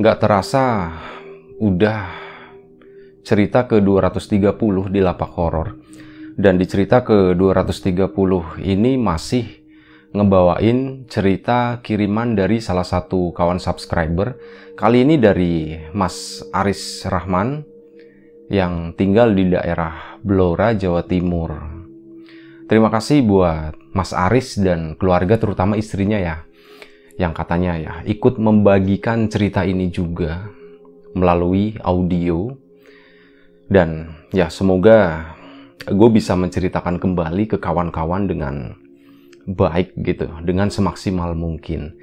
Nggak terasa udah cerita ke 230 di lapak horor. Dan di cerita ke 230 ini masih ngebawain cerita kiriman dari salah satu kawan subscriber. Kali ini dari Mas Aris Rahman yang tinggal di daerah Blora, Jawa Timur. Terima kasih buat Mas Aris dan keluarga terutama istrinya ya yang katanya ya ikut membagikan cerita ini juga melalui audio. Dan ya semoga gue bisa menceritakan kembali ke kawan-kawan dengan baik gitu dengan semaksimal mungkin.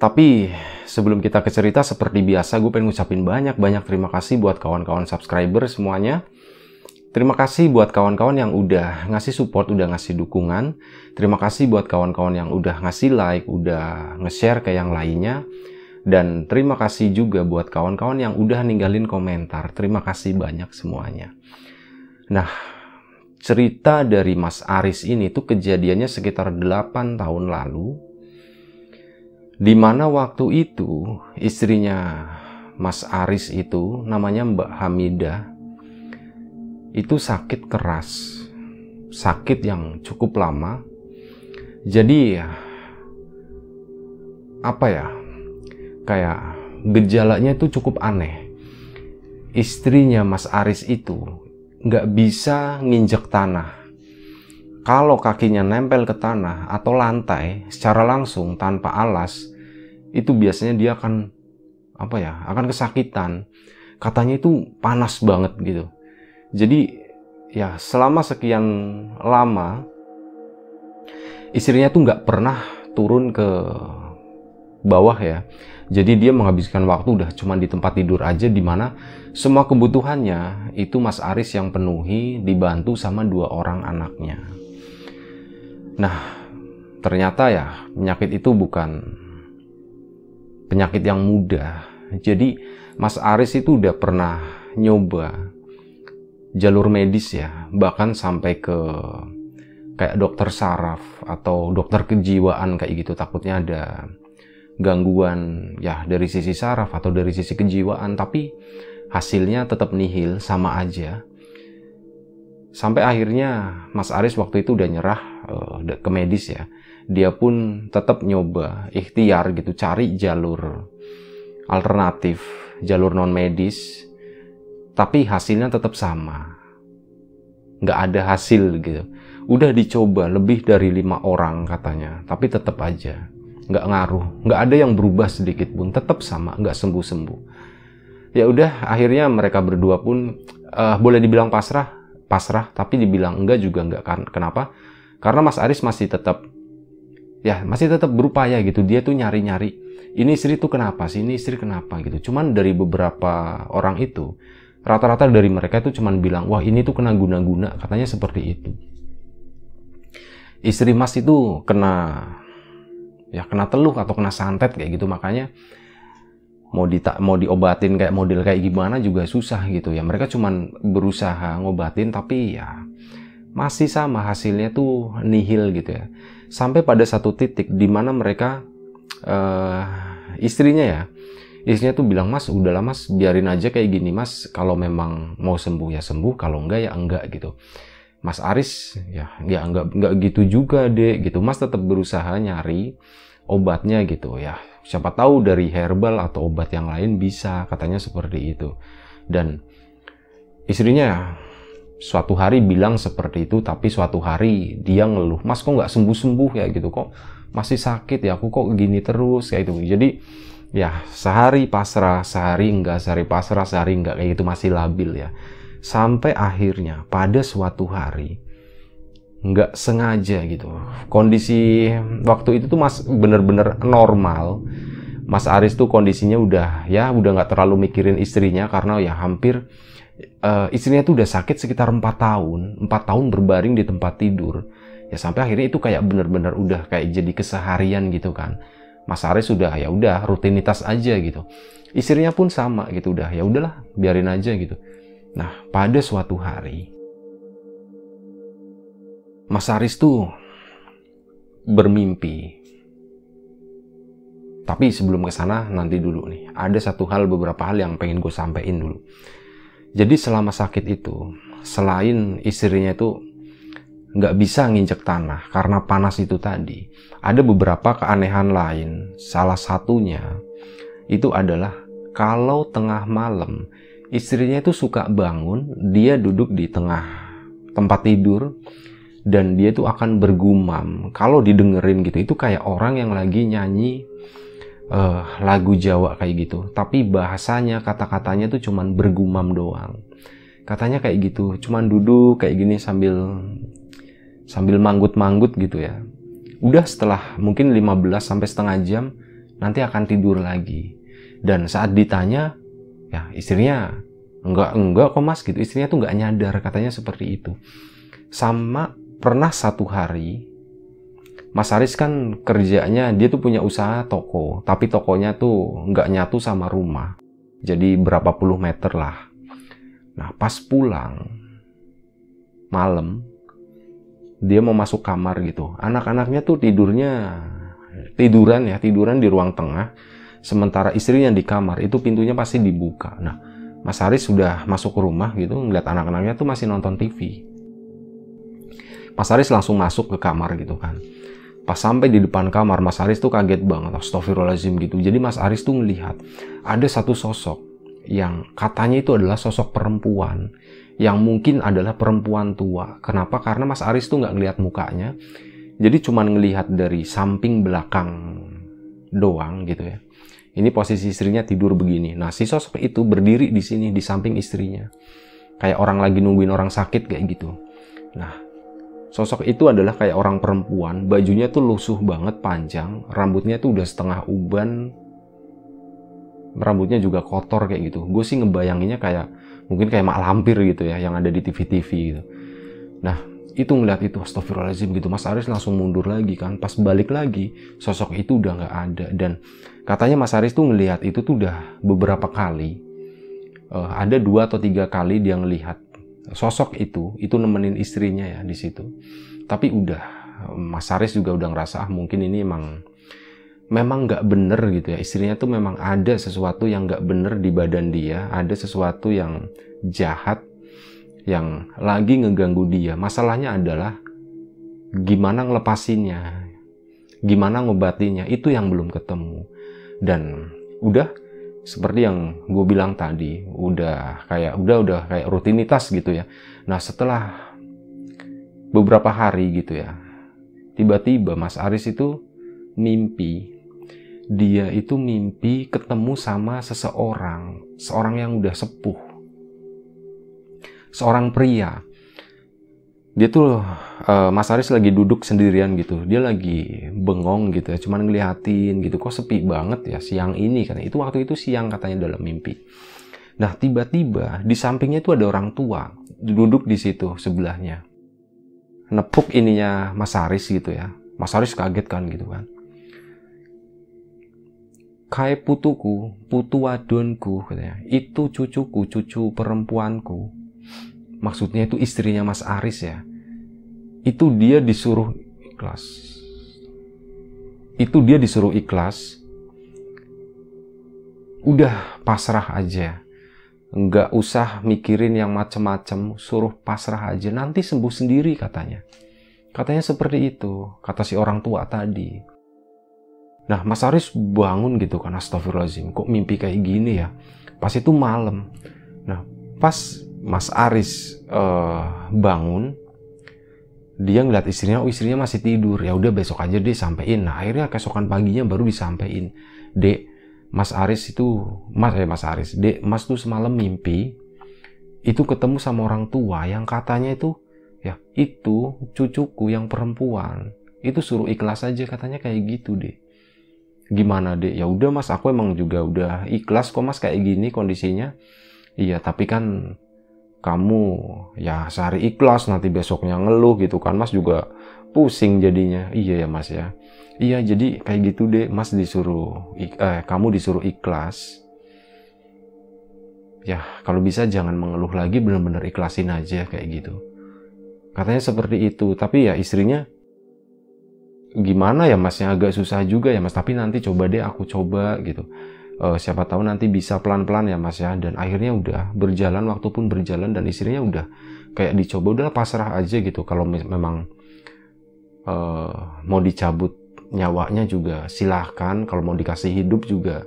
Tapi sebelum kita ke cerita seperti biasa gue pengen ngucapin banyak-banyak terima kasih buat kawan-kawan subscriber semuanya Terima kasih buat kawan-kawan yang udah ngasih support, udah ngasih dukungan. Terima kasih buat kawan-kawan yang udah ngasih like, udah nge-share ke yang lainnya. Dan terima kasih juga buat kawan-kawan yang udah ninggalin komentar. Terima kasih banyak semuanya. Nah, cerita dari Mas Aris ini tuh kejadiannya sekitar 8 tahun lalu. Di mana waktu itu istrinya Mas Aris itu namanya Mbak Hamidah itu sakit keras, sakit yang cukup lama. Jadi apa ya, kayak gejalanya itu cukup aneh. Istrinya Mas Aris itu nggak bisa nginjek tanah. Kalau kakinya nempel ke tanah atau lantai secara langsung tanpa alas, itu biasanya dia akan apa ya, akan kesakitan. Katanya itu panas banget gitu jadi ya selama sekian lama istrinya tuh nggak pernah turun ke bawah ya. Jadi dia menghabiskan waktu udah cuma di tempat tidur aja di mana semua kebutuhannya itu Mas Aris yang penuhi dibantu sama dua orang anaknya. Nah, ternyata ya penyakit itu bukan penyakit yang mudah. Jadi Mas Aris itu udah pernah nyoba jalur medis ya, bahkan sampai ke kayak dokter saraf atau dokter kejiwaan kayak gitu takutnya ada gangguan ya dari sisi saraf atau dari sisi kejiwaan tapi hasilnya tetap nihil sama aja. Sampai akhirnya Mas Aris waktu itu udah nyerah uh, ke medis ya. Dia pun tetap nyoba ikhtiar gitu cari jalur alternatif jalur non medis tapi hasilnya tetap sama. Nggak ada hasil gitu. Udah dicoba lebih dari lima orang katanya, tapi tetap aja nggak ngaruh, nggak ada yang berubah sedikit pun, tetap sama, nggak sembuh-sembuh. Ya udah, akhirnya mereka berdua pun uh, boleh dibilang pasrah, pasrah, tapi dibilang enggak juga enggak kan? Kenapa? Karena Mas Aris masih tetap ya masih tetap berupaya gitu dia tuh nyari-nyari ini istri tuh kenapa sih ini istri kenapa gitu cuman dari beberapa orang itu rata-rata dari mereka itu cuman bilang wah ini tuh kena guna-guna. Katanya seperti itu. Istri mas itu kena ya kena teluh atau kena santet kayak gitu. Makanya mau di mau diobatin kayak model kayak gimana juga susah gitu ya. Mereka cuman berusaha ngobatin tapi ya masih sama hasilnya tuh nihil gitu ya. Sampai pada satu titik di mana mereka uh, istrinya ya istrinya tuh bilang mas udahlah mas biarin aja kayak gini mas. Kalau memang mau sembuh ya sembuh. Kalau enggak ya enggak gitu. Mas Aris ya ya enggak enggak gitu juga deh gitu. Mas tetap berusaha nyari obatnya gitu. Ya siapa tahu dari herbal atau obat yang lain bisa katanya seperti itu. Dan istrinya suatu hari bilang seperti itu tapi suatu hari dia ngeluh mas kok nggak sembuh sembuh ya? Gitu. Kok masih sakit ya? Aku kok gini terus? Kayak itu jadi ya sehari pasrah, sehari enggak, sehari pasrah, sehari enggak kayak gitu masih labil ya. Sampai akhirnya pada suatu hari nggak sengaja gitu. Kondisi waktu itu tuh mas bener-bener normal. Mas Aris tuh kondisinya udah ya udah nggak terlalu mikirin istrinya karena ya hampir uh, istrinya tuh udah sakit sekitar empat tahun, empat tahun berbaring di tempat tidur. Ya sampai akhirnya itu kayak bener-bener udah kayak jadi keseharian gitu kan. Mas Aris sudah ya udah rutinitas aja gitu. Istrinya pun sama gitu udah ya udahlah biarin aja gitu. Nah pada suatu hari Mas Aris tuh bermimpi. Tapi sebelum ke sana nanti dulu nih. Ada satu hal beberapa hal yang pengen gue sampein dulu. Jadi selama sakit itu, selain istrinya itu nggak bisa nginjek tanah karena panas itu tadi, ada beberapa keanehan lain. Salah satunya itu adalah kalau tengah malam istrinya itu suka bangun, dia duduk di tengah tempat tidur, dan dia tuh akan bergumam. Kalau didengerin gitu itu kayak orang yang lagi nyanyi uh, lagu Jawa kayak gitu. Tapi bahasanya kata-katanya tuh cuman bergumam doang. Katanya kayak gitu cuman duduk kayak gini sambil sambil manggut-manggut gitu ya. Udah setelah mungkin 15 sampai setengah jam nanti akan tidur lagi. Dan saat ditanya ya istrinya enggak enggak kok mas? Gitu. Istrinya tuh enggak nyadar katanya seperti itu. Sama pernah satu hari Mas Aris kan kerjanya dia tuh punya usaha toko, tapi tokonya tuh nggak nyatu sama rumah. Jadi berapa puluh meter lah. Nah pas pulang malam dia mau masuk kamar gitu. Anak-anaknya tuh tidurnya tiduran ya, tiduran di ruang tengah. Sementara istrinya di kamar itu pintunya pasti dibuka. Nah Mas Aris sudah masuk ke rumah gitu, ngeliat anak-anaknya tuh masih nonton TV. Mas Aris langsung masuk ke kamar gitu kan. Pas sampai di depan kamar, Mas Aris tuh kaget banget, astagfirullahaladzim gitu. Jadi Mas Aris tuh melihat ada satu sosok yang katanya itu adalah sosok perempuan yang mungkin adalah perempuan tua. Kenapa? Karena Mas Aris tuh nggak ngelihat mukanya. Jadi cuman ngelihat dari samping belakang doang gitu ya. Ini posisi istrinya tidur begini. Nah, si sosok itu berdiri di sini di samping istrinya. Kayak orang lagi nungguin orang sakit kayak gitu. Nah, Sosok itu adalah kayak orang perempuan, bajunya tuh lusuh banget panjang, rambutnya tuh udah setengah uban, rambutnya juga kotor kayak gitu. Gue sih ngebayanginnya kayak mungkin kayak mak lampir gitu ya yang ada di TV-TV gitu. Nah itu ngeliat itu astagfirullahaladzim gitu. Mas Aris langsung mundur lagi kan. Pas balik lagi sosok itu udah nggak ada. Dan katanya Mas Aris tuh ngelihat itu tuh udah beberapa kali uh, ada dua atau tiga kali dia ngelihat sosok itu itu nemenin istrinya ya di situ. Tapi udah Mas Aris juga udah ngerasa ah mungkin ini emang memang nggak bener gitu ya. Istrinya tuh memang ada sesuatu yang nggak bener di badan dia ada sesuatu yang jahat yang lagi ngeganggu dia. Masalahnya adalah gimana ngelepasinnya gimana ngobatinya itu yang belum ketemu. Dan udah seperti yang gue bilang tadi udah kayak udah udah kayak rutinitas gitu ya. Nah setelah beberapa hari gitu ya tiba-tiba Mas Aris itu mimpi dia itu mimpi ketemu sama seseorang seorang yang udah sepuh. Seorang pria. Dia tuh uh, Mas Aris lagi duduk sendirian gitu. Dia lagi bengong gitu ya cuman ngeliatin gitu. Kok sepi banget ya siang ini? Karena itu waktu itu siang katanya dalam mimpi. Nah tiba-tiba di sampingnya itu ada orang tua. Duduk di situ sebelahnya. Nepuk ininya Mas Aris gitu ya. Mas Aris kaget kan gitu kan Kai putuku, putu wadonku katanya. Itu cucuku, cucu perempuanku maksudnya itu istrinya Mas Aris ya, itu dia disuruh ikhlas. Itu dia disuruh ikhlas. Udah pasrah aja. Nggak usah mikirin yang macem-macem, suruh pasrah aja. Nanti sembuh sendiri katanya. Katanya seperti itu, kata si orang tua tadi. Nah, Mas Aris bangun gitu kan, astagfirullahaladzim. Kok mimpi kayak gini ya? Pas itu malam. Nah, pas Mas Aris uh, bangun, dia ngeliat istrinya, oh istrinya masih tidur. Ya udah besok aja deh sampein. Nah akhirnya keesokan paginya baru disampaikan. Dek, Mas Aris itu, Mas eh Mas Aris, Dek, Mas tuh semalam mimpi itu ketemu sama orang tua yang katanya itu ya itu cucuku yang perempuan itu suruh ikhlas aja katanya kayak gitu deh gimana deh ya udah mas aku emang juga udah ikhlas kok mas kayak gini kondisinya. Iya tapi kan kamu ya sehari ikhlas nanti besoknya ngeluh gitu kan mas juga pusing jadinya. Iya ya mas ya. Iya jadi kayak gitu deh mas disuruh eh kamu disuruh ikhlas. Ya kalau bisa jangan mengeluh lagi benar-benar ikhlasin aja kayak gitu. Katanya seperti itu. Tapi ya istrinya gimana ya masnya agak susah juga ya mas. Tapi nanti coba deh aku coba gitu. Uh, siapa tahu nanti bisa pelan-pelan ya mas ya. Dan akhirnya udah berjalan waktu pun berjalan dan istrinya udah kayak dicoba udah pasrah aja gitu. Kalau memang uh, mau dicabut nyawanya juga silahkan. Kalau mau dikasih hidup juga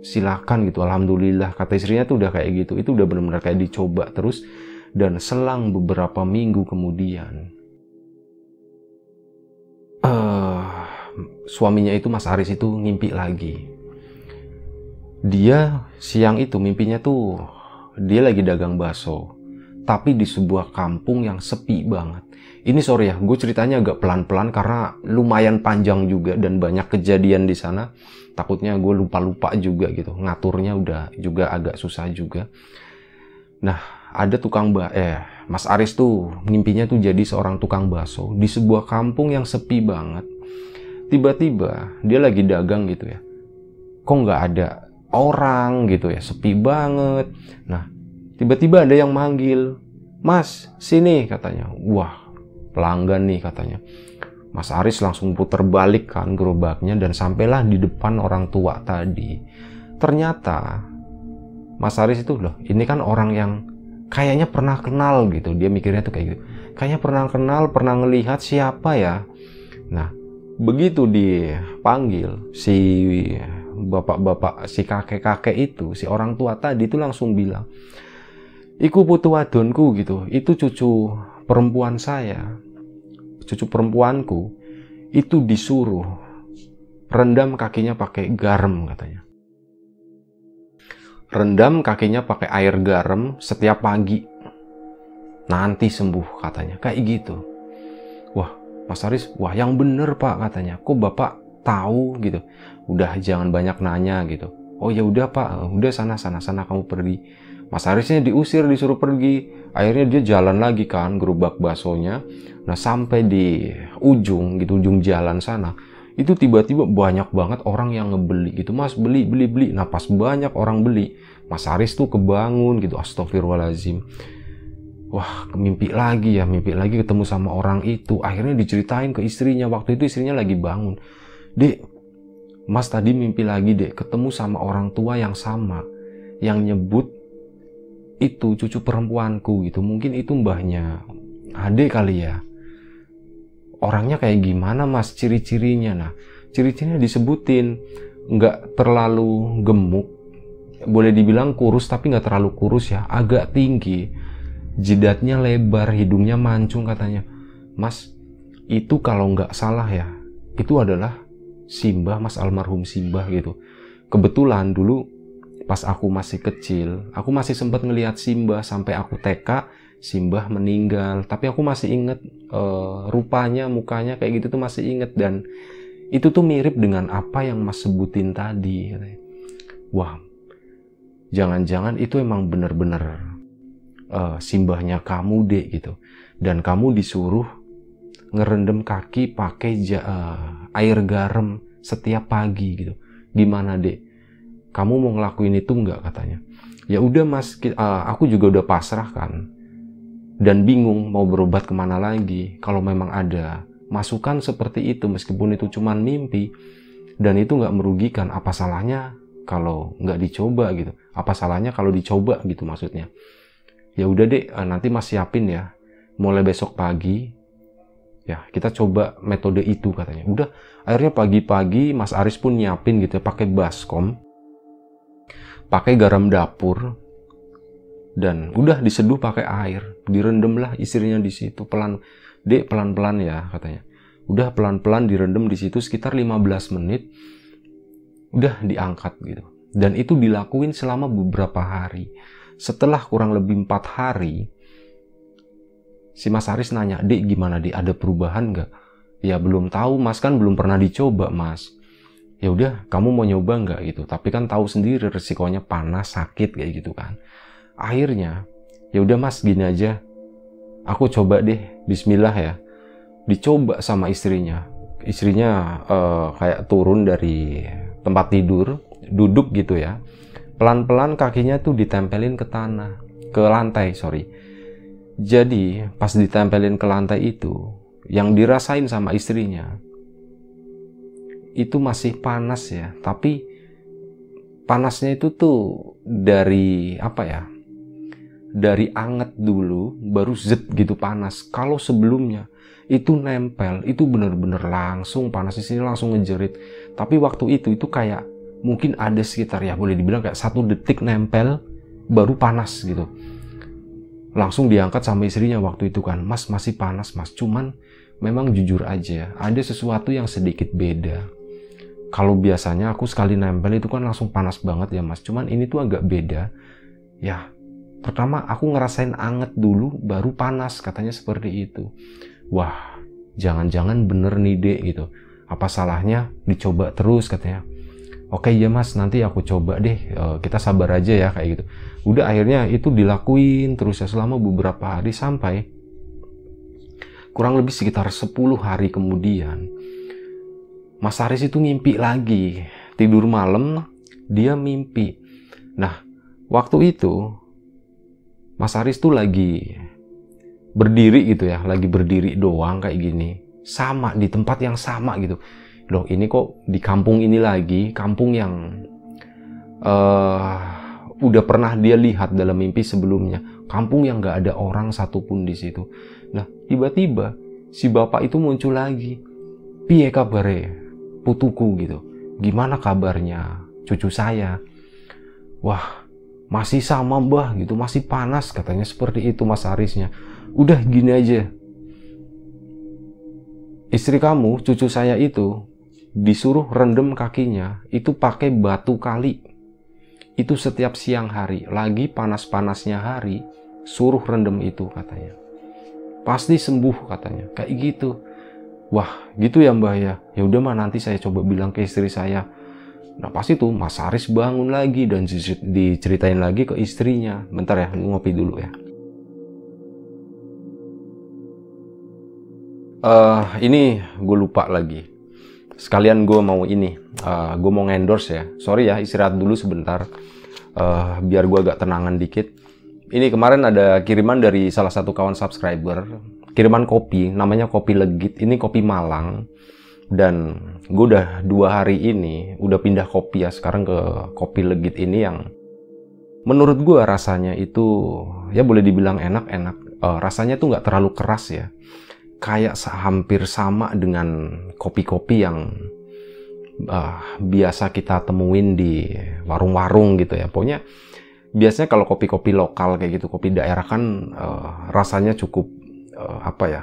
silahkan gitu. Alhamdulillah kata istrinya tuh udah kayak gitu. Itu udah benar-benar kayak dicoba terus dan selang beberapa minggu kemudian uh, suaminya itu Mas Aris itu ngimpi lagi. Dia siang itu mimpinya tuh dia lagi dagang bakso, tapi di sebuah kampung yang sepi banget. Ini sorry ya, gue ceritanya agak pelan-pelan karena lumayan panjang juga dan banyak kejadian di sana. Takutnya gue lupa-lupa juga gitu, ngaturnya udah juga agak susah juga. Nah, ada tukang mbak eh Mas Aris tuh mimpinya tuh jadi seorang tukang bakso di sebuah kampung yang sepi banget. Tiba-tiba dia lagi dagang gitu ya. Kok nggak ada orang gitu ya, sepi banget. Nah, tiba-tiba ada yang manggil, Mas, sini katanya. Wah, pelanggan nih katanya. Mas Aris langsung putar balik kan gerobaknya dan sampailah di depan orang tua tadi. Ternyata Mas Aris itu loh, ini kan orang yang kayaknya pernah kenal gitu. Dia mikirnya tuh kayak gitu. Kayaknya pernah kenal pernah ngelihat siapa ya? Nah begitu dipanggil si bapak-bapak si kakek-kakek itu si orang tua tadi itu langsung bilang iku putu wadonku gitu. Itu cucu perempuan saya cucu perempuanku itu disuruh rendam kakinya pakai garam katanya rendam kakinya pakai air garam setiap pagi. Nanti sembuh katanya, kayak gitu. Wah, Mas Aris, wah yang bener pak katanya. Kok bapak tahu gitu? Udah jangan banyak nanya gitu. Oh ya udah pak, udah sana sana sana kamu pergi. Mas Arisnya diusir disuruh pergi. Akhirnya dia jalan lagi kan gerobak baksonya. Nah sampai di ujung gitu ujung jalan sana itu tiba-tiba banyak banget orang yang ngebeli gitu. Mas beli beli beli. Nah pas banyak orang beli mas Aris tuh kebangun gitu astagfirullahalazim wah mimpi lagi ya mimpi lagi ketemu sama orang itu. Akhirnya diceritain ke istrinya. Waktu itu istrinya lagi bangun. Dek mas tadi mimpi lagi dek ketemu sama orang tua yang sama yang nyebut itu cucu perempuanku gitu. Mungkin itu mbahnya adek kali ya orangnya kayak gimana mas ciri-cirinya? Nah ciri-cirinya disebutin. Nggak terlalu gemuk. Boleh dibilang kurus tapi nggak terlalu kurus ya. Agak tinggi. Jidatnya lebar hidungnya mancung katanya. Mas itu kalau nggak salah ya itu adalah Simbah mas almarhum Simbah gitu. Kebetulan dulu pas aku masih kecil aku masih sempat ngelihat Simbah sampai aku TK Simbah meninggal. Tapi aku masih inget uh, rupanya mukanya kayak gitu tuh masih inget dan itu tuh mirip dengan apa yang mas sebutin tadi. Wah jangan-jangan itu emang bener-bener uh, simbahnya kamu deh gitu. Dan kamu disuruh ngerendam kaki pakai uh, air garam setiap pagi gitu. Gimana dek? Kamu mau ngelakuin itu nggak katanya? Ya udah mas uh, aku juga udah pasrah kan dan bingung mau berobat ke mana lagi kalau memang ada masukan seperti itu meskipun itu cuma mimpi. Dan itu nggak merugikan apa salahnya kalau nggak dicoba gitu? Apa salahnya kalau dicoba gitu maksudnya? Ya udah deh eh, nanti mas siapin ya. Mulai besok pagi ya kita coba metode itu katanya. Udah akhirnya pagi-pagi mas Aris pun nyiapin gitu ya pakai baskom pakai garam dapur dan udah diseduh pakai air direndam lah istrinya di situ pelan dek pelan pelan ya katanya udah pelan pelan direndam di situ sekitar 15 menit udah diangkat gitu dan itu dilakuin selama beberapa hari setelah kurang lebih empat hari si Mas Aris nanya, Dek gimana Dek, ada perubahan nggak? Ya belum tahu Mas kan belum pernah dicoba Mas. Ya udah, kamu mau nyoba nggak gitu. Tapi kan tahu sendiri resikonya panas, sakit kayak gitu kan. Akhirnya, ya udah Mas gini aja. Aku coba deh, Bismillah ya. Dicoba sama istrinya. Istrinya uh, kayak turun dari tempat tidur, duduk gitu ya. Pelan-pelan kakinya tuh ditempelin ke tanah, ke lantai, sorry. Jadi pas ditempelin ke lantai itu, yang dirasain sama istrinya, itu masih panas ya, tapi panasnya itu tuh dari apa ya? Dari anget dulu baru zet gitu panas. Kalau sebelumnya itu nempel, itu bener-bener langsung panas di sini langsung ngejerit. Tapi waktu itu itu kayak mungkin ada sekitar ya boleh dibilang kayak satu detik nempel baru panas gitu. Langsung diangkat sama istrinya waktu itu kan, Mas masih panas mas, cuman memang jujur aja ada sesuatu yang sedikit beda kalau biasanya aku sekali nempel itu kan langsung panas banget ya mas cuman ini tuh agak beda ya pertama aku ngerasain anget dulu baru panas katanya seperti itu. Wah jangan-jangan bener nih dek gitu. Apa salahnya dicoba terus katanya. Oke ya mas nanti aku coba deh. Eh, kita sabar aja ya kayak gitu. Udah akhirnya itu dilakuin terus ya selama beberapa hari sampai kurang lebih sekitar 10 hari kemudian Mas Aris itu ngimpi lagi. Tidur malam, dia mimpi. Nah, waktu itu Mas Aris tuh lagi berdiri gitu ya, lagi berdiri doang kayak gini. Sama di tempat yang sama gitu. Loh, ini kok di kampung ini lagi, kampung yang uh, udah pernah dia lihat dalam mimpi sebelumnya. Kampung yang gak ada orang satupun di situ. Nah, tiba-tiba si bapak itu muncul lagi. Piye kabare? putuku gitu. Gimana kabarnya cucu saya? Wah, masih sama mbah gitu, masih panas katanya seperti itu mas Arisnya. Udah gini aja. Istri kamu, cucu saya itu disuruh rendem kakinya itu pakai batu kali. Itu setiap siang hari, lagi panas-panasnya hari, suruh rendem itu katanya. Pasti sembuh katanya, kayak gitu. Wah, gitu ya Mbah ya. Ya udah mah nanti saya coba bilang ke istri saya. Nah pas itu Mas Aris bangun lagi dan diceritain lagi ke istrinya. Bentar ya, ngopi dulu ya. Uh, ini gue lupa lagi. Sekalian gue mau ini, uh, gue mau endorse ya. Sorry ya, istirahat dulu sebentar. Uh, biar gue agak tenangan dikit. Ini kemarin ada kiriman dari salah satu kawan subscriber kiriman kopi namanya kopi legit ini kopi Malang dan gue udah dua hari ini udah pindah kopi ya sekarang ke kopi legit ini yang menurut gue rasanya itu ya boleh dibilang enak-enak uh, rasanya tuh nggak terlalu keras ya. Kayak hampir sama dengan kopi-kopi yang uh, biasa kita temuin di warung-warung gitu ya. Pokoknya biasanya kalau kopi-kopi lokal kayak gitu kopi daerah kan uh, rasanya cukup uh, apa ya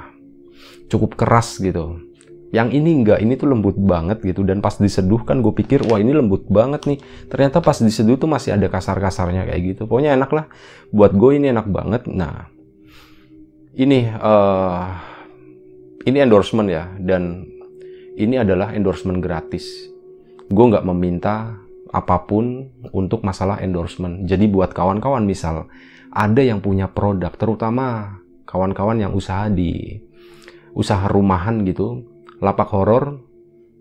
cukup keras gitu yang ini enggak ini tuh lembut banget gitu. Dan pas diseduh kan gue pikir wah ini lembut banget nih. Ternyata pas diseduh tuh masih ada kasar-kasarnya kayak gitu. Pokoknya enak lah. Buat gue ini enak banget. Nah ini uh, ini endorsement ya. Dan ini adalah endorsement gratis. Gue nggak meminta apa pun untuk masalah endorsement. Jadi buat kawan-kawan misal ada yang punya produk terutama kawan-kawan yang usaha di usaha rumahan gitu, lapak horor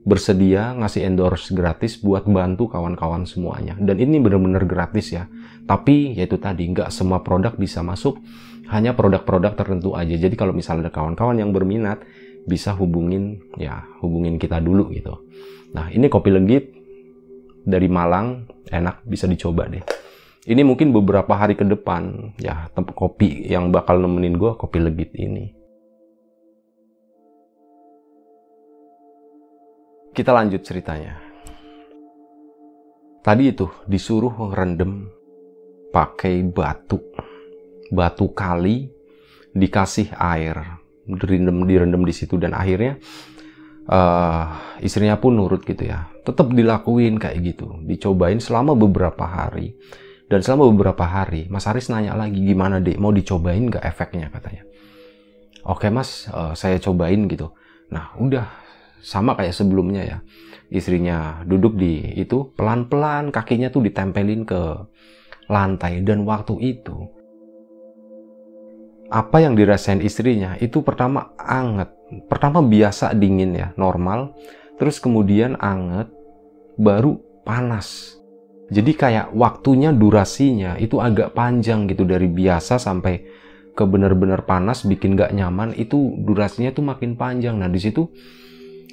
bersedia ngasih endorse gratis buat bantu kawan-kawan semuanya. Dan ini benar-benar gratis ya. Tapi yaitu tadi nggak semua produk bisa masuk, hanya produk-produk tertentu aja. Jadi kalau misalnya ada kawan-kawan yang berminat, bisa hubungin ya hubungin kita dulu gitu. Nah ini kopi legit dari Malang, enak bisa dicoba deh ini mungkin beberapa hari ke depan ya tempat kopi yang bakal nemenin gue kopi legit ini kita lanjut ceritanya. Tadi itu disuruh ngerendam pakai batu. Batu kali dikasih air direndam direndam di situ dan akhirnya uh, istrinya pun nurut gitu ya. Tetap dilakuin kayak gitu. Dicobain selama beberapa hari. Dan selama beberapa hari, Mas Aris nanya lagi, gimana dek, mau dicobain nggak efeknya? katanya. oke mas uh, saya cobain gitu. Nah udah sama kayak sebelumnya ya. Istrinya duduk di itu pelan-pelan kakinya tuh ditempelin ke lantai. Dan waktu itu apa yang dirasain istrinya itu pertama anget. Pertama biasa dingin ya normal. Terus kemudian anget baru panas. Jadi kayak waktunya durasinya itu agak panjang gitu. Dari biasa sampai ke benar-benar panas bikin gak nyaman itu durasinya tuh makin panjang. Nah di situ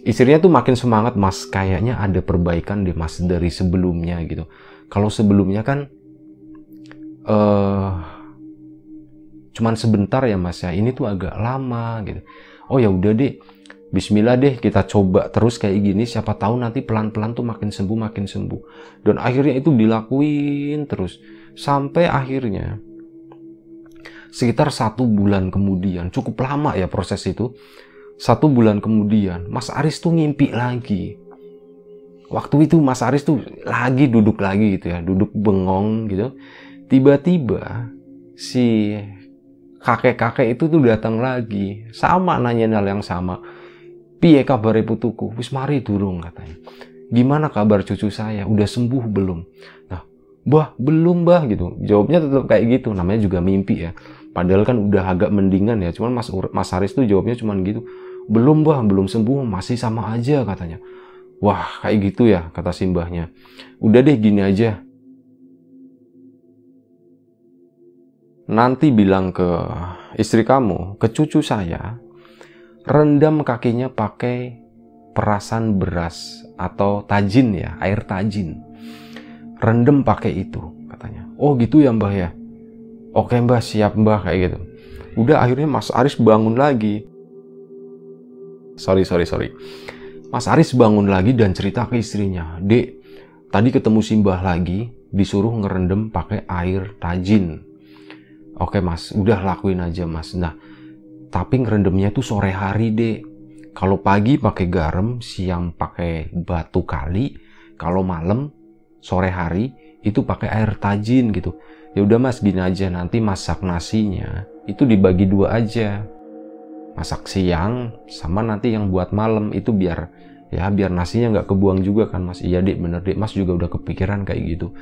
istrinya tuh makin semangat mas kayaknya ada perbaikan deh mas dari sebelumnya gitu. Kalau sebelumnya kan uh, cuman sebentar ya mas ya. Ini tuh agak lama gitu. Oh ya udah deh Bismillah deh kita coba terus kayak gini. Siapa tahu nanti pelan-pelan tuh makin sembuh makin sembuh. Dan akhirnya itu dilakuin terus. Sampai akhirnya sekitar satu bulan kemudian cukup lama ya proses itu satu bulan kemudian Mas Aris tuh ngimpi lagi. Waktu itu Mas Aris tuh lagi duduk lagi gitu ya duduk bengong gitu. Tiba-tiba si kakek-kakek itu tuh datang lagi. Sama nanya hal yang sama. Piye kabar putuku wis mari durung katanya. Gimana kabar cucu saya? Udah sembuh belum? Nah bah belum bah gitu. Jawabnya tetap kayak gitu namanya juga mimpi ya padahal kan udah agak mendingan ya cuman mas mas Haris tuh jawabnya cuman gitu belum bah belum sembuh masih sama aja katanya wah kayak gitu ya kata simbahnya udah deh gini aja nanti bilang ke istri kamu, ke cucu saya, rendam kakinya pakai perasan beras atau tajin ya, air tajin. Rendam pakai itu, katanya. Oh gitu ya mbah ya? Oke mbah, siap mbah, kayak gitu. Udah akhirnya Mas Aris bangun lagi. Sorry, sorry, sorry. Mas Aris bangun lagi dan cerita ke istrinya. Dek, tadi ketemu Simbah lagi, disuruh ngerendam pakai air tajin Oke mas, udah lakuin aja mas. Nah, tapi ngerendamnya tuh sore hari deh. Kalau pagi pakai garam, siang pakai batu kali. Kalau malam, sore hari itu pakai air tajin gitu. Ya udah mas, gini aja nanti masak nasinya itu dibagi dua aja. Masak siang sama nanti yang buat malam itu biar ya biar nasinya nggak kebuang juga kan mas. Iya dek bener dek mas juga udah kepikiran kayak gitu.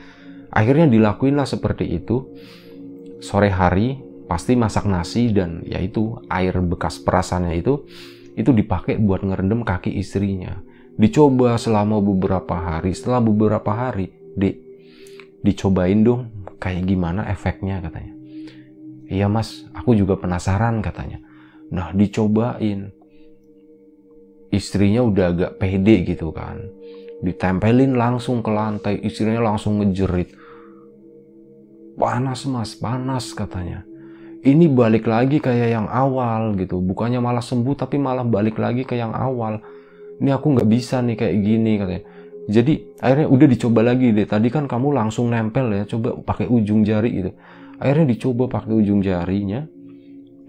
Akhirnya dilakuin lah seperti itu sore hari pasti masak nasi dan yaitu air bekas perasannya itu itu dipakai buat ngerendam kaki istrinya. Dicoba selama beberapa hari. Setelah beberapa hari, di dicobain dong kayak gimana efeknya katanya. Iya mas, aku juga penasaran katanya. Nah dicobain. Istrinya udah agak pede gitu kan. Ditempelin langsung ke lantai, istrinya langsung ngejerit panas mas, panas katanya. Ini balik lagi kayak yang awal gitu, bukannya malah sembuh tapi malah balik lagi ke yang awal. Ini aku nggak bisa nih kayak gini katanya. Jadi akhirnya udah dicoba lagi deh. Tadi kan kamu langsung nempel ya, coba pakai ujung jari itu. Akhirnya dicoba pakai ujung jarinya,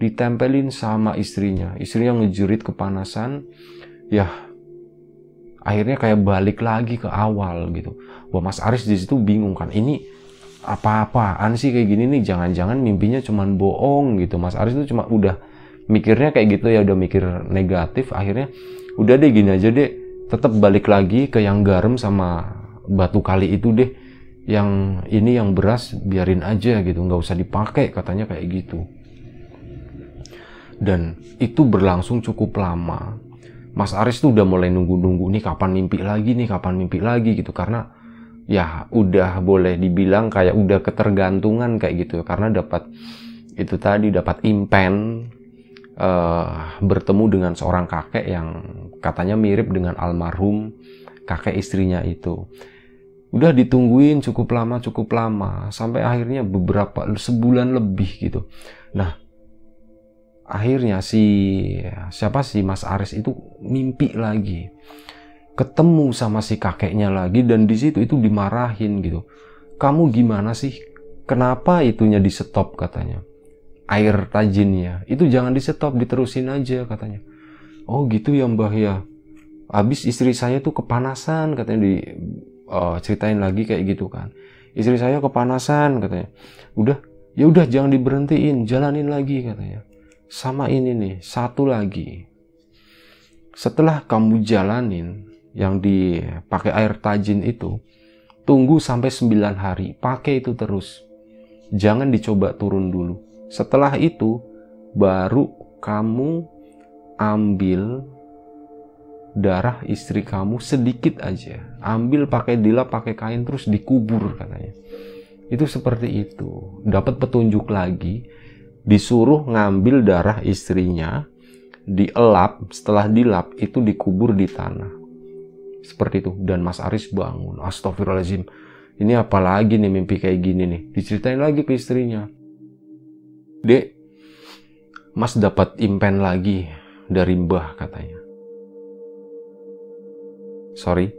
ditempelin sama istrinya. Istrinya ngejerit kepanasan, ya akhirnya kayak balik lagi ke awal gitu. Wah Mas Aris di situ bingung kan, ini apa-apaan sih kayak gini nih jangan-jangan mimpinya cuma bohong gitu Mas Aris itu cuma udah mikirnya kayak gitu ya udah mikir negatif akhirnya udah deh gini aja deh tetap balik lagi ke yang garam sama batu kali itu deh. Yang ini yang beras biarin aja gitu. Nggak usah dipakai katanya kayak gitu. Dan itu berlangsung cukup lama. Mas Aris tuh udah mulai nunggu-nunggu nih kapan mimpi lagi nih kapan mimpi lagi gitu. Karena ya udah boleh dibilang kayak udah ketergantungan kayak gitu karena dapat itu tadi dapat impen uh, bertemu dengan seorang kakek yang katanya mirip dengan almarhum kakek istrinya itu udah ditungguin cukup lama cukup lama sampai akhirnya beberapa sebulan lebih gitu nah akhirnya si siapa sih Mas Aris itu mimpi lagi ketemu sama si kakeknya lagi dan di situ itu dimarahin gitu. Kamu gimana sih? Kenapa itunya di stop katanya? Air tajinnya itu jangan di stop, diterusin aja katanya. Oh gitu ya Mbah ya. Habis istri saya tuh kepanasan katanya di uh, ceritain lagi kayak gitu kan. Istri saya kepanasan katanya. Udah, ya udah jangan diberhentiin, jalanin lagi katanya. sama ini nih, satu lagi. Setelah kamu jalanin yang dipakai air tajin itu, tunggu sampai 9 hari, pakai itu terus. Jangan dicoba turun dulu. Setelah itu, baru kamu ambil darah istri kamu sedikit aja. Ambil pakai dilap, pakai kain terus dikubur katanya. Itu seperti itu. Dapat petunjuk lagi, disuruh ngambil darah istrinya, dielap, setelah dilap itu dikubur di tanah. Seperti itu. Dan Mas Aris bangun. Astagfirullahaladzim. Ini apalagi nih mimpi kayak gini nih. Diceritain lagi ke istrinya. Dek, Mas dapat impen lagi dari Mbah katanya. Sorry.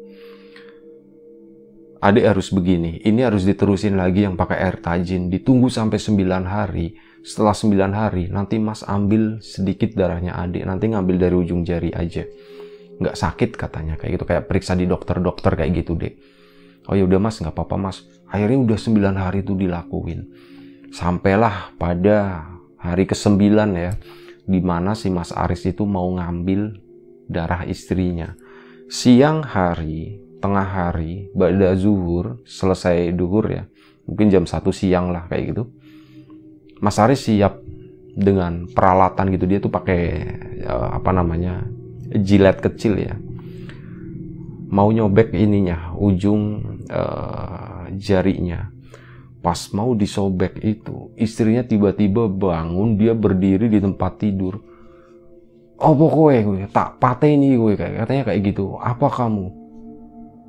Adik harus begini ini harus diterusin lagi yang pakai air tajin. Ditunggu sampai 9 hari. Setelah 9 hari nanti mas ambil sedikit darahnya adik. Nanti ngambil dari ujung jari aja. Nggak sakit katanya kayak gitu. Kayak periksa di dokter-dokter kayak gitu deh oh ya udah mas. Nggak apa-apa mas. Akhirnya udah 9 hari itu dilakuin sampailah pada hari ke-9 ya di mana si mas Aris itu mau ngambil darah istrinya. Siang hari, tengah hari, pada zuhur, selesai duhur ya, mungkin jam satu siang lah kayak gitu. Mas Aris siap dengan peralatan gitu dia tuh pakai uh, apa namanya jilet kecil ya. Mau nyobek ininya ujung uh, jarinya pas mau disobek itu istrinya tiba-tiba bangun dia berdiri di tempat tidur. Oh pokoknya gue tak pateni gue kayak katanya kayak gitu. Apa kamu?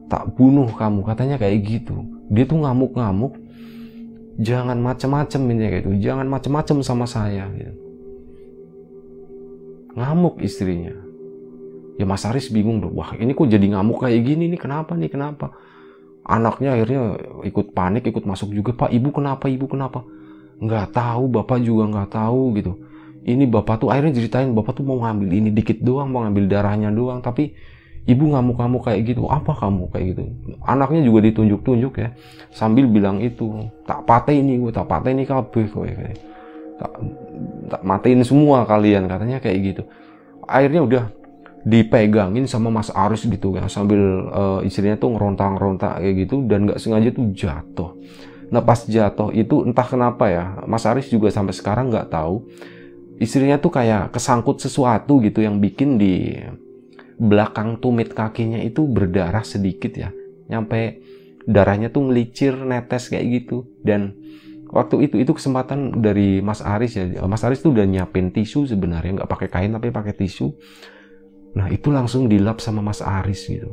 Tak bunuh kamu katanya kayak gitu. Dia tuh ngamuk-ngamuk. Jangan macem-macem ini kayak gitu. Jangan macem-macem sama saya gitu. ngamuk istrinya. Ya Mas Aris bingung dong wah ini kok jadi ngamuk kayak gini nih? Kenapa nih? Kenapa anaknya akhirnya ikut panik ikut masuk juga pak ibu kenapa ibu kenapa? Nggak tahu bapak juga nggak tahu gitu. Ini bapak tuh akhirnya ceritain bapak tuh mau ngambil ini dikit doang mau ngambil darahnya doang tapi ibu ngamuk-ngamuk kayak gitu. Apa kamu kayak gitu? Anaknya juga ditunjuk-tunjuk ya sambil bilang itu tak patah ini gue tak patah ini kabeh kayak tak, tak matiin semua kalian katanya kayak gitu. Akhirnya udah dipegangin sama Mas Aris gitu ya sambil uh, istrinya tuh ngerontak-ngerontak kayak gitu dan nggak sengaja tuh jatuh. Nah pas jatuh itu entah kenapa ya Mas Aris juga sampai sekarang nggak tahu istrinya tuh kayak kesangkut sesuatu gitu yang bikin di belakang tumit kakinya itu berdarah sedikit ya. Nyampe darahnya tuh ngelicir netes kayak gitu. Dan waktu itu itu kesempatan dari Mas Aris ya Mas Aris tuh udah nyiapin tisu sebenarnya nggak pakai kain tapi pakai tisu nah itu langsung dilap sama Mas Aris gitu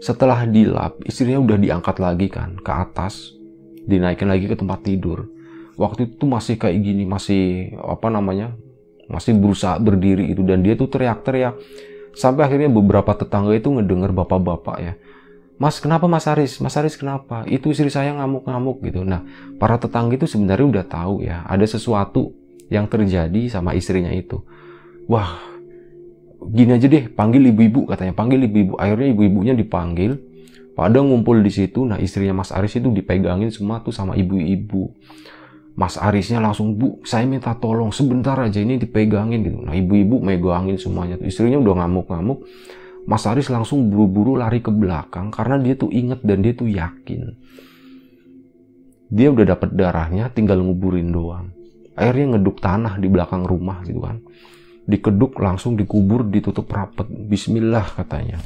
setelah dilap istrinya udah diangkat lagi kan ke atas dinaikin lagi ke tempat tidur waktu itu masih kayak gini masih apa namanya masih berusaha berdiri itu dan dia tuh teriak-teriak sampai akhirnya beberapa tetangga itu ngedenger bapak-bapak ya Mas kenapa Mas Aris? Mas Aris kenapa? Itu istri saya ngamuk-ngamuk gitu. Nah, para tetangga itu sebenarnya udah tahu ya, ada sesuatu yang terjadi sama istrinya itu. Wah, gini aja deh, panggil ibu-ibu katanya, panggil ibu-ibu. Akhirnya ibu-ibunya dipanggil, pada ngumpul di situ. Nah, istrinya Mas Aris itu dipegangin semua tuh sama ibu-ibu. Mas Arisnya langsung, Bu, saya minta tolong sebentar aja ini dipegangin gitu. Nah, ibu-ibu megangin semuanya. Istrinya udah ngamuk-ngamuk. Mas Aris langsung buru-buru lari ke belakang karena dia tuh inget dan dia tuh yakin. Dia udah dapet darahnya, tinggal nguburin doang. Akhirnya ngeduk tanah di belakang rumah gitu kan. Dikeduk langsung dikubur, ditutup rapet. Bismillah katanya.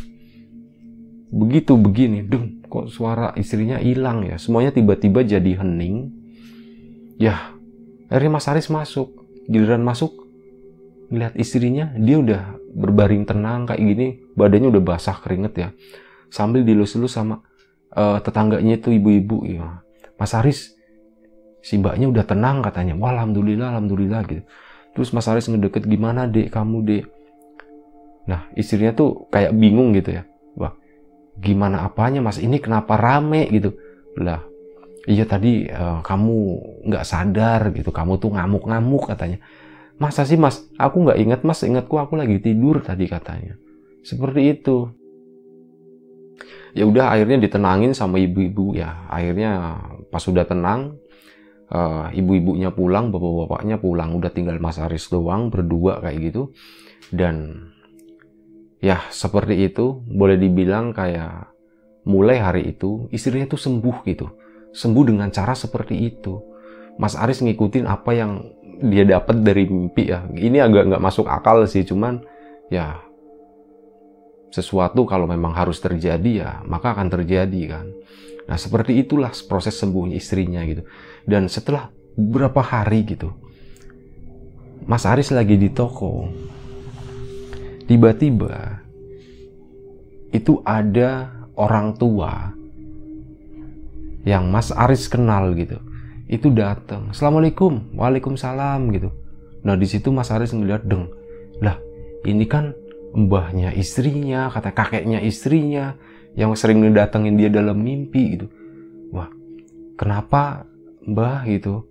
Begitu begini, deng, kok suara istrinya hilang ya. Semuanya tiba-tiba jadi hening ya akhirnya Mas Aris masuk giliran masuk ngeliat istrinya dia udah berbaring tenang kayak gini badannya udah basah keringet ya sambil dilus-lus sama uh, tetangganya itu ibu-ibu ya Mas Aris si mbaknya udah tenang katanya wah alhamdulillah alhamdulillah gitu terus Mas Aris ngedeket gimana dek? Kamu dek? Nah istrinya tuh kayak bingung gitu ya. Wah gimana apanya mas? Ini kenapa rame? Gitu. Lah iya tadi uh, kamu nggak sadar gitu. Kamu tuh ngamuk-ngamuk katanya. Masa sih mas? Aku nggak ingat mas. Ingatku aku lagi tidur tadi katanya. Seperti itu. Ya udah akhirnya ditenangin sama ibu-ibu. Ya akhirnya pas sudah tenang uh, ibu-ibunya pulang, bapak-bapaknya pulang, udah tinggal Mas Aris doang berdua kayak gitu. Dan ya seperti itu, boleh dibilang kayak mulai hari itu istrinya tuh sembuh gitu. Sembuh dengan cara seperti itu. Mas Aris ngikutin apa yang dia dapat dari mimpi ya. Ini agak nggak masuk akal sih, cuman ya sesuatu kalau memang harus terjadi ya maka akan terjadi kan. Nah seperti itulah proses sembuhnya istrinya gitu. Dan setelah beberapa hari gitu, Mas Aris lagi di toko, tiba-tiba itu ada orang tua yang Mas Aris kenal gitu. Itu datang, assalamualaikum, waalaikumsalam gitu. Nah di situ Mas Aris ngeliat deng, lah ini kan mbahnya istrinya, kata kakeknya istrinya, yang sering ngedatengin dia dalam mimpi gitu. Wah, kenapa mbah gitu?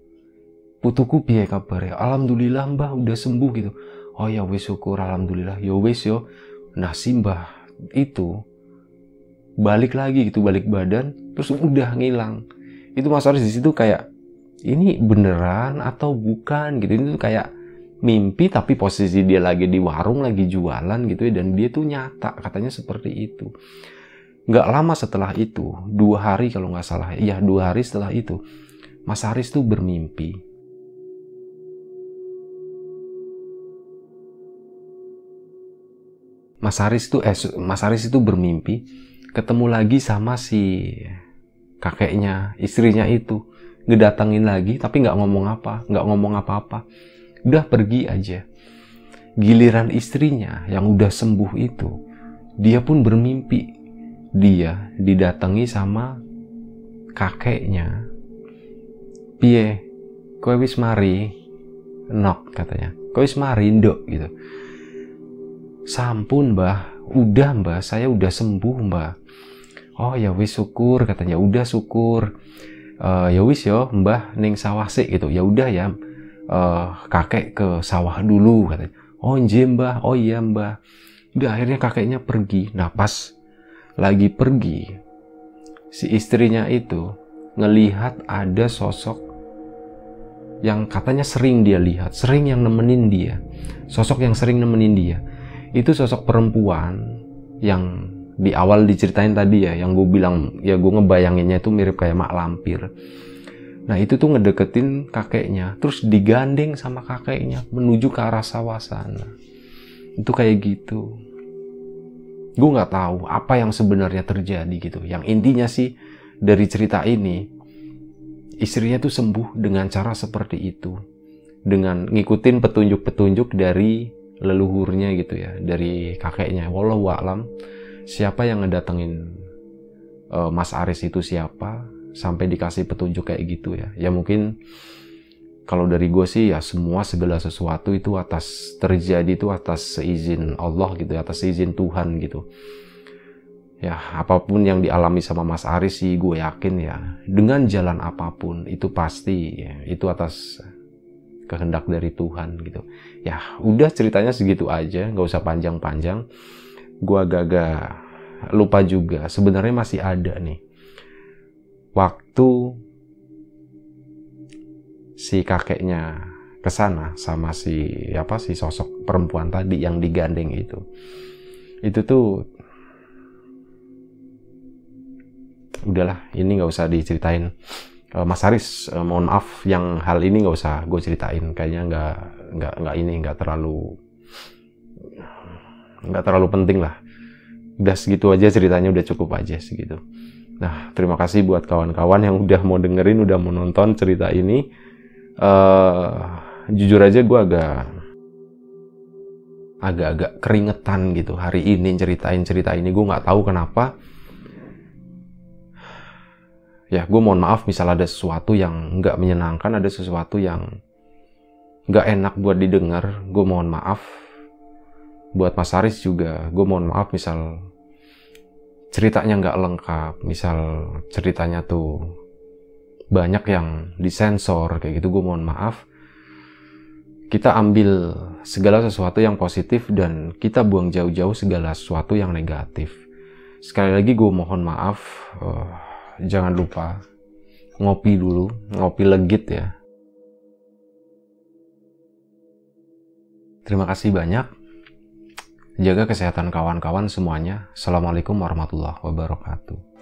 Putuku piye kabar ya? Alhamdulillah mbah udah sembuh gitu. Oh ya wis syukur alhamdulillah. Ya wis yo. Nah si mbah itu balik lagi gitu balik badan terus udah ngilang. Itu Mas Aris di situ kayak ini beneran atau bukan gitu. Itu kayak mimpi tapi posisi dia lagi di warung lagi jualan gitu ya dan dia tuh nyata katanya seperti itu nggak lama setelah itu dua hari kalau nggak salah. Ya dua hari setelah itu Mas Haris tuh bermimpi. Mas Haris tuh eh Mas Haris itu bermimpi ketemu lagi sama si kakeknya istrinya itu. Ngedatangin lagi tapi nggak ngomong apa nggak ngomong apa-apa. Udah pergi aja. Giliran istrinya yang udah sembuh itu dia pun bermimpi dia didatangi sama kakeknya. Piye? Kowe wis mari? Nok katanya. Kowe wis mari ndok gitu. Sampun mbah. Udah mbah. Saya udah sembuh mbah. Oh ya wis syukur katanya. Udah syukur. Uh, ya wis yo mbah ning sawah sik gitu. Ya udah ya. Uh, kakek ke sawah dulu katanya. Oh nje mbah. Oh iya mbah. Udah akhirnya kakeknya pergi. Nah pas lagi pergi, si istrinya itu ngelihat ada sosok yang katanya sering dia lihat, sering yang nemenin dia. Sosok yang sering nemenin dia. Itu sosok perempuan yang di awal diceritain tadi ya, yang gue bilang, ya gue ngebayanginnya itu mirip kayak mak lampir. Nah itu tuh ngedeketin kakeknya, terus digandeng sama kakeknya menuju ke arah sawah sana. Itu kayak gitu gue nggak tahu apa yang sebenarnya terjadi gitu. Yang intinya sih dari cerita ini istrinya tuh sembuh dengan cara seperti itu. Dengan ngikutin petunjuk-petunjuk dari leluhurnya gitu ya dari kakeknya. Walau alam siapa yang ngedatengin uh, Mas Aris itu siapa sampai dikasih petunjuk kayak gitu ya. Ya mungkin kalau dari gue sih ya semua segala sesuatu itu atas terjadi itu atas seizin Allah gitu ya, atas seizin Tuhan gitu. Ya apa pun yang dialami sama Mas Aris sih gue yakin ya dengan jalan apa pun itu pasti ya, itu atas kehendak dari Tuhan gitu. Ya udah ceritanya segitu aja nggak usah panjang-panjang. Gue agak-agak lupa juga sebenarnya masih ada nih. Waktu si kakeknya ke sana sama si apa si sosok perempuan tadi yang digandeng itu. Itu tuh udahlah ini nggak usah diceritain. Uh, Mas Haris uh, mohon maaf yang hal ini nggak usah gue ceritain. Kayaknya nggak nggak nggak ini nggak terlalu nggak terlalu penting lah. Udah segitu aja ceritanya udah cukup aja segitu. Nah terima kasih buat kawan-kawan yang udah mau dengerin udah mau nonton cerita ini uh, jujur aja gue agak agak-agak keringetan gitu. Hari ini ceritain cerita ini gue nggak tahu kenapa. Ya gue mohon maaf misal ada sesuatu yang nggak menyenangkan ada sesuatu yang nggak enak buat didengar gue mohon maaf. Buat Mas Aris juga gue mohon maaf misal ceritanya nggak lengkap misal ceritanya tuh banyak yang disensor kayak gitu gue mohon maaf kita ambil segala sesuatu yang positif dan kita buang jauh-jauh segala sesuatu yang negatif sekali lagi gue mohon maaf uh, jangan lupa ngopi dulu, ngopi legit ya. Terima kasih banyak. Jaga kesehatan kawan-kawan semuanya. Assalamualaikum warahmatullahi wabarakatuh.